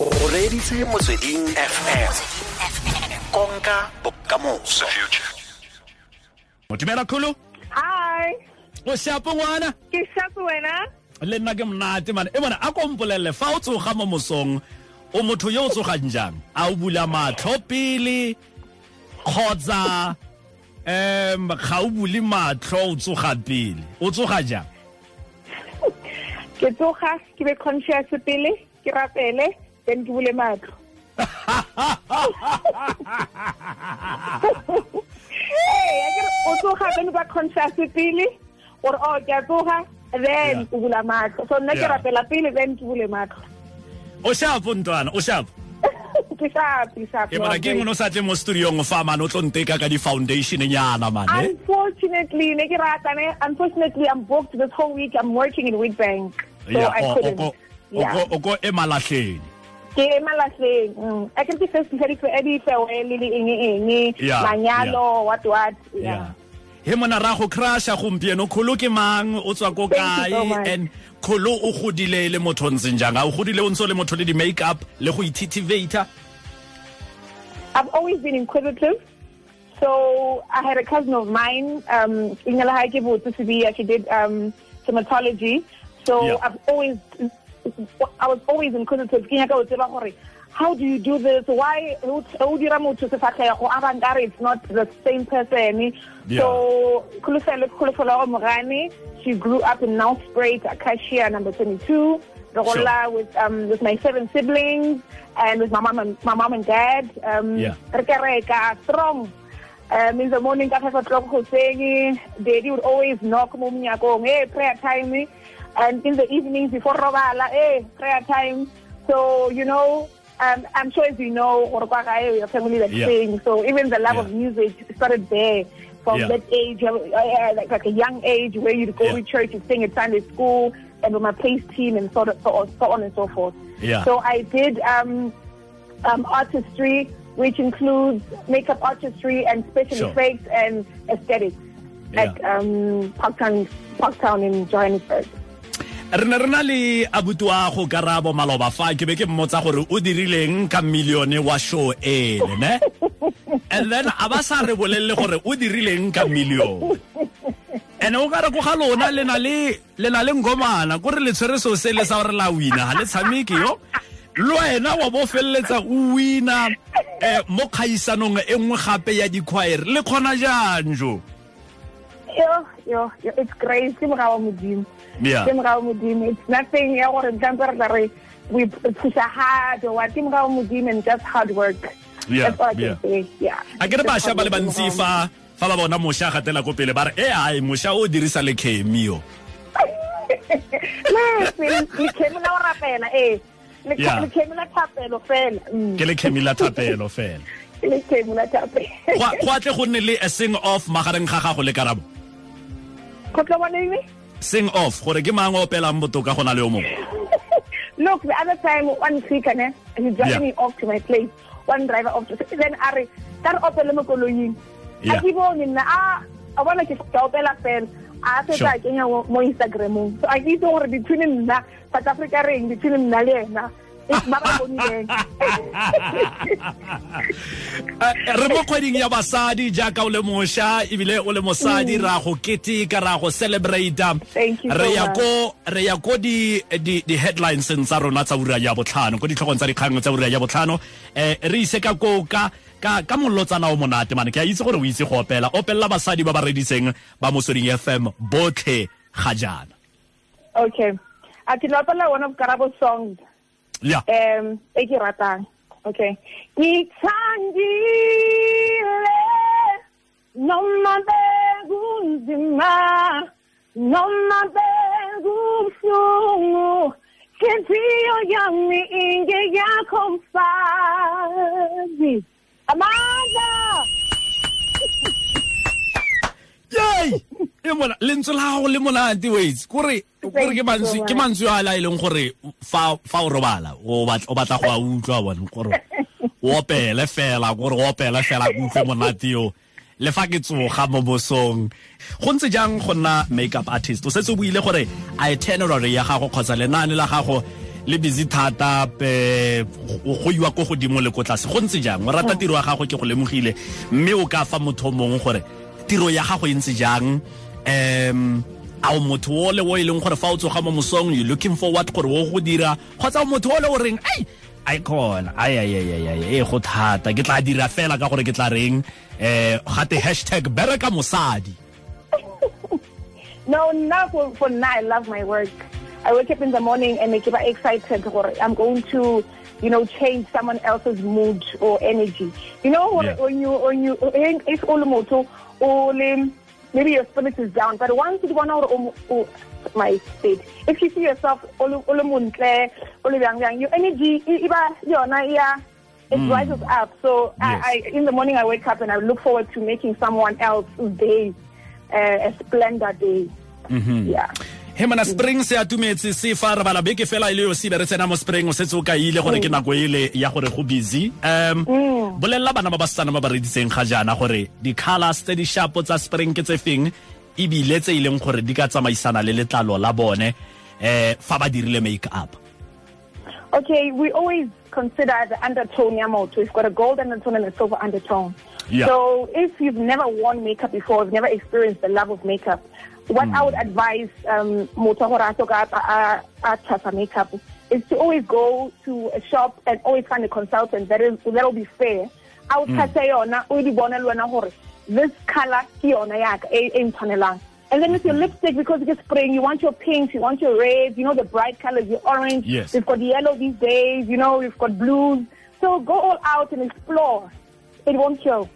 o reditse motsweding fm konka bokamoso. Motumela kholo Hi, o shapo ngwana? Ke shapo wena. le nna ke monate mane. E bona a ko mpolelele fa o tsoga mo mosong o motho yo o tsogang jang? A o bula matlho pele kgotsa um ga o bule matlho o tsoga pele? O tsoga jang? Ke tsoga ke be conscious pele, ke rapele, then ke bule matlo. O tsoga o ba conscious pele, or oh ke a tsoga, then o bula matlo. So nna ke rapela pele then ke bule matlo. o shapo ntwana o shapo Ke sharp, ke sharp. e bona ke ngwe o sa tle mo studiong fa mane o tlo nteka ka di-foundation nyana mane Unfortunately, ne ke rata ne, unfortunately I'm booked this whole week. I'm working in Witbank. So Yeah, I o- o couldn't. o ko- o ko e malatlheng ke malahleng mm. a ke ke di di di le eng eng manyalo what what yeah he mona ra go crasha gompieno kgolo ke mang? O tswa ko Thank you so kae? and kgolo o godile le motho ntseng jang? A o godile o ntse le motho le di-make up le go ithitivator I've always been inquisitive. So I had a cousin of mine um Ingela Haikebutsu Sibiya she did um dermatology so Yeah. I've always I was always inquisitive ke nyaka tseba gore how do you do this? Why o dira motho sefatlhego a it's not the same person. Yeah. so Khulufelo Khulufelo Mogane she grew up in Nelspruit Acacia number 22 Rogola with um with my seven siblings and with my mom and my mom and dad. Um Yeah. re ke reka strong. Um, in the morning ka five o'clock hoseng daddy would always knock mo mnyakong hey prayer time and in the evenings before robala hey prayer time so you know um, I'm sure as you know gore kwa gae your family that Yeah. sing so even the love Yeah. of music started there from Yeah. that age uh, uh, like, like a young age where you'd go Yeah. to church and sing at Sunday school and with my praise team and so, so, on- so on and so forth Yeah. so I did um, um, artistry, which includes makeup artistry and special Sure. effects and aesthetics at Yeah. um, Parktown, Parktown in Johannesburg. Re ne re na le abuti wa go karabo maloba fa ke be ke mmotsa gore o dirileng ka millione wa show ene ne? And then a ba sa re bolelele gore o dirileng ka million. And o kare ko ga lona le na le le na le ngomana ko re le tshwere seo se le sa gore la wina ga le tshameke yo? Le wena wa bo feleletsa o wina um mo kgaisanong e nngwe gape ya dikhwaere le kgona jang jo Yo, yo, it's great. Ke morao modimo. Yeah. Ke morao modimo. It's nothing ya gore ntlampe re tla re we push hard or what. Ke morao modimo and just hard work. Yeah, That's all I can yeah. say. Yeah. a kere bašwa ba le bantsi fa fa ba bona mošwa a gatela ko pele ba re e ai mošwa o dirisa le chemio Le khemi la o rapela eh. Le Yeah. khemi la thapelo fela. Mm. ke le chemi la thapelo fela Le khemi la thapelo. Go- go atle go nne le a sing off magareng ga gago le karabo Go bona eng? sing off gore ke mang o opelang botoka go na le o mongwe Look, the other time, one speaker, ne, he driving Yeah. me off to my place. One driver off to then Ari, that opela mo koloing. A ke bone nna a a bona ke ka opela fela. A se tsa kenya mo mo Instagramong. So a ke itse gore between nna South Africa ring between nna le yena. It's ba ba bonileng. Eh, re mo kgweding ya basadi jaaka o le mošwa ebile o le mosadi ra go keteka ra go celebrata Thank you so re ya ko re ya ko di di di headlineseng tsa rona tsa ura ya botlhano ko ditlhogong tsa dikgang tsa ura ya botlhano eh re ise ka ko ka ka ka mollotsana o monate mane ke a itse gore o itse go opela basadi ba ba reditseng ba fm botlhe ga Okay. A ke one of Karabo's songs. Um e ke ratang. Okay. Ngithandile noma bekunzima noma bekubuhlungu inhliziyo yami ingeyakho mfazi e mona lentswe la gago le monate wats kore ke mantswe a la e leng gore fa o robala o batla go a utlwa bone gore o opele fela kore o opele fela o utlwe monate yo. Le fa ke tsoga mo bosong go ntse jang go nna makeup artist? O setse o buile gore itinerary ya gago kgotsa lenaane la gago le busy thata pe go iwa ko godimo le ko tlase. Go ntse jang? O rata tiro ya gago ke go lemogile mme o ka fa motho mongwe gore tiro ya gago e ntse jang um a o motho o le o e leng gore fa o tsoga mo mosong you looking forward gore wo go dira kgotsa o motho o le o reng ai ai ai ai ai ai e go thata ke tla dira fela ka gore ke tla reng eh gate hashtag bereka mosadi No, now for, for now, I love my work. I wake up in the morning and I get excited. or I'm going to, you know, change someone else's mood or energy. You know, Yeah. when you, when you, it's all moto, or maybe your spirit is down, but once you want to, my state, if you see yourself, all all muntle, all yang yang, your energy, iba, yona, yeah, it rises up. So Yes. I, I, in the morning, I wake up and I look forward to making someone else's day uh, a splendid day. Yeah. he mana spring se atumetse se fa re bala beke fela e le yo se be re tsena mo spring o setse o ka ile gore ke nako ele ya gore go busy um bolelela bana ba ba ba reditseng ga jaana gore di-colors tse di shapo tsa spring ke tse feng ebile tse e leng gore di ka tsamaisana le letlalo la bone eh fa ba dirile make up Okay, we always consider the undertone Yamoto. We've got a gold undertone and a silver undertone. Yeah. So if you've never worn makeup before, you've never experienced the love of makeup, what I would advise um Moto Horato Chasa makeup is to always go to a shop and always find a consultant that is that will be fair. I would say yona o di bona le wena gore this color ke yona ya ka e ntshwanelang. And then with your lipstick, because it's spring, you want your pinks, you want your reds, you know, the bright colors, your orange. Yes. We've got yellow these days, you know, we've got blues. So go all out and explore. It won't show.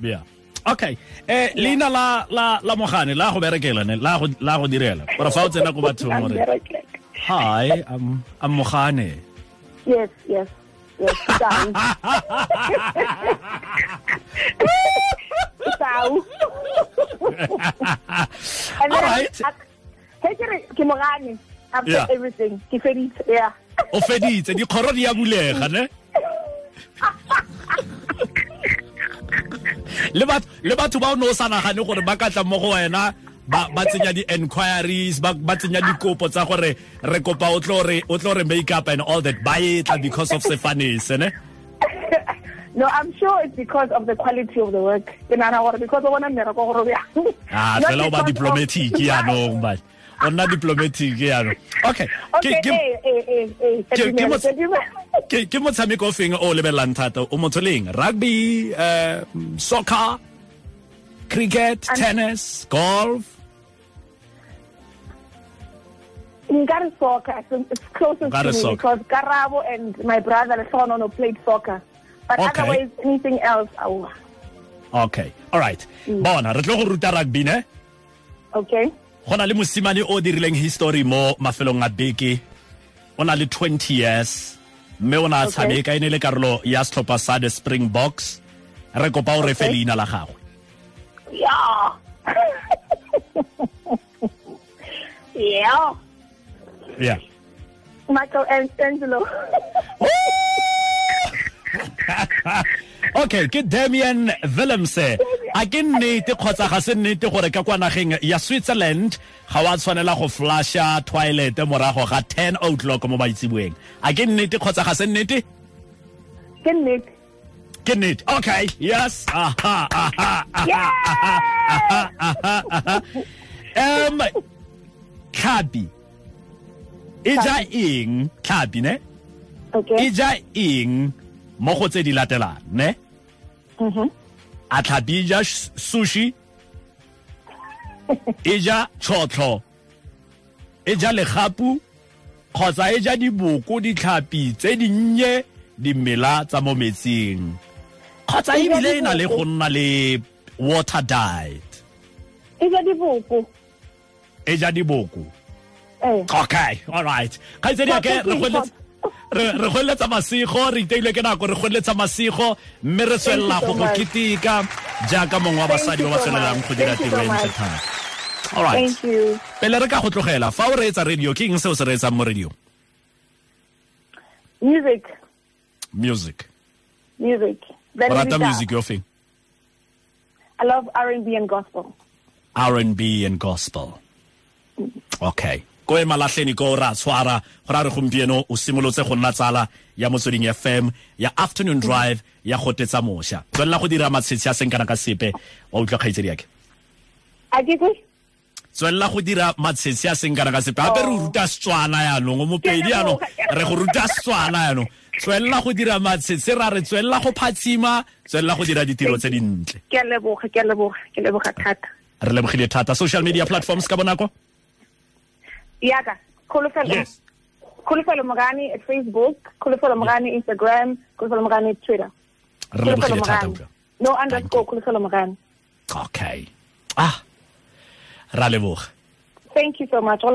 yeah okay eh leina la la la mogane la go berekela ne la go la go direla gore fa o tsena bathong I'm gore very glad. Hi i'm i'm mogane Yes, yes, yes. And All right. Hey, ke. I've Yeah. everything. Ke feditse, yeah. o feditse dikgoro di a bulega ne le batho le batho ba o ne o sa nagane gore ba ka tla mo go wena ba tsenya di-enquiries ba tsenya dikopo tsa gore re kopa o tlo re o tlo re make up and all that. Ba etla because of sefanese ne No, I'm sure it's because of the quality of the work. Ke nahana gore because o bona mmereko gore o yang. ah Not fela o ba because of- diplomatic yaanong ba. O nna diplomatic yaanong okay Okay, Ke- ke- eh, eh, eh, ke- ke Sedumela, motho- Sedumela. ke ke motshameko o feng o lebelelang thata? O motho leng? Rugby uh, soccer cricket tennis golf Ngari soccer. It's closest Ngari to me soccer. because Karabo and my brother Sonono played soccer. But Okay. otherwise, anything else, oh, okay all right mm. bona re tlo go ruta rugby ne okay. go na le mosimane o dirileng history mo mafelong a beke o na le 20 years mme o na a tshameka e ne le karolo ya setlhopha sa the springboks re kopa o re fe leina la gagwe Yeah. yeah. Yeah. Michael Angelo. okay ke damian willemse. A ke nnete kgotsa ga se nnete gore ka kwa nageng ya switzerland ga wa tshwanela go flasha toilet morago ga 10 o'clock mo baitsiboeng a ke nnete kgotsa ga se nnete? Good Nick. ke nnete. Okay yes. Aha aha aha um tlhapi e ja eng tlhapi ne e Okay. ja eng mo go tse di latelang ne Mm-hmm. a tlhapi e ja sh- sushi e ja tšhotlho e ja legapu kgotsa e ja diboko ditlhapi tse dinnye dimela tsa mo metsing kgotsa E ja ebile e na le diboko. go nna le water diet Is that the book? e ja diboko Eh. Eh. okay all right. Kgaitsedi ake re goeletsa- re re goeletsa masego re iteilwe ke nako re goeletsa masego mme re tswelela Thank go go keteka jaaka mongwe wa basadi ba ba tswelelang go dira tiro e ntle thata all right. Thank you. pele re ka go tlogela fa o reetsa radio ke eng se o se reetsang mo radio? Music. music. Music. Rata music yo feng? I love R&B and gospel. r&b and gospel. Okay ko e malatlheni ko ra tshwara go ra re gompieno o simolotse go nna tsala ya motsweding fm ya afternoon drive ya gotetsa mosha tswelela go dira matshetse a seng kana ka sepe wa utlwa kgaitsedi yake. A ke kwe tswelela go dira matshetse a seng kana ka sepe. Gape re ruta setswana yaanong o mopedi yaanong re go ruta setswana yaanong tswelela go dira matshetshe ra re tswelela go phatsima tswelela go dira ditiro tse dintle. Ke a leboga ke a leboga ke leboga thata. Re lebogile thata. Social media platforms ka bonako yaka khulufelo Yes. khulufelo mogane at facebook khulufelo mogane instagram khulufelo mogane twitter. Re lebogile khulufelo thata mogane utlwa no underscore khulufelo mogane okay. Ah ra leboga. Thank you so much. Go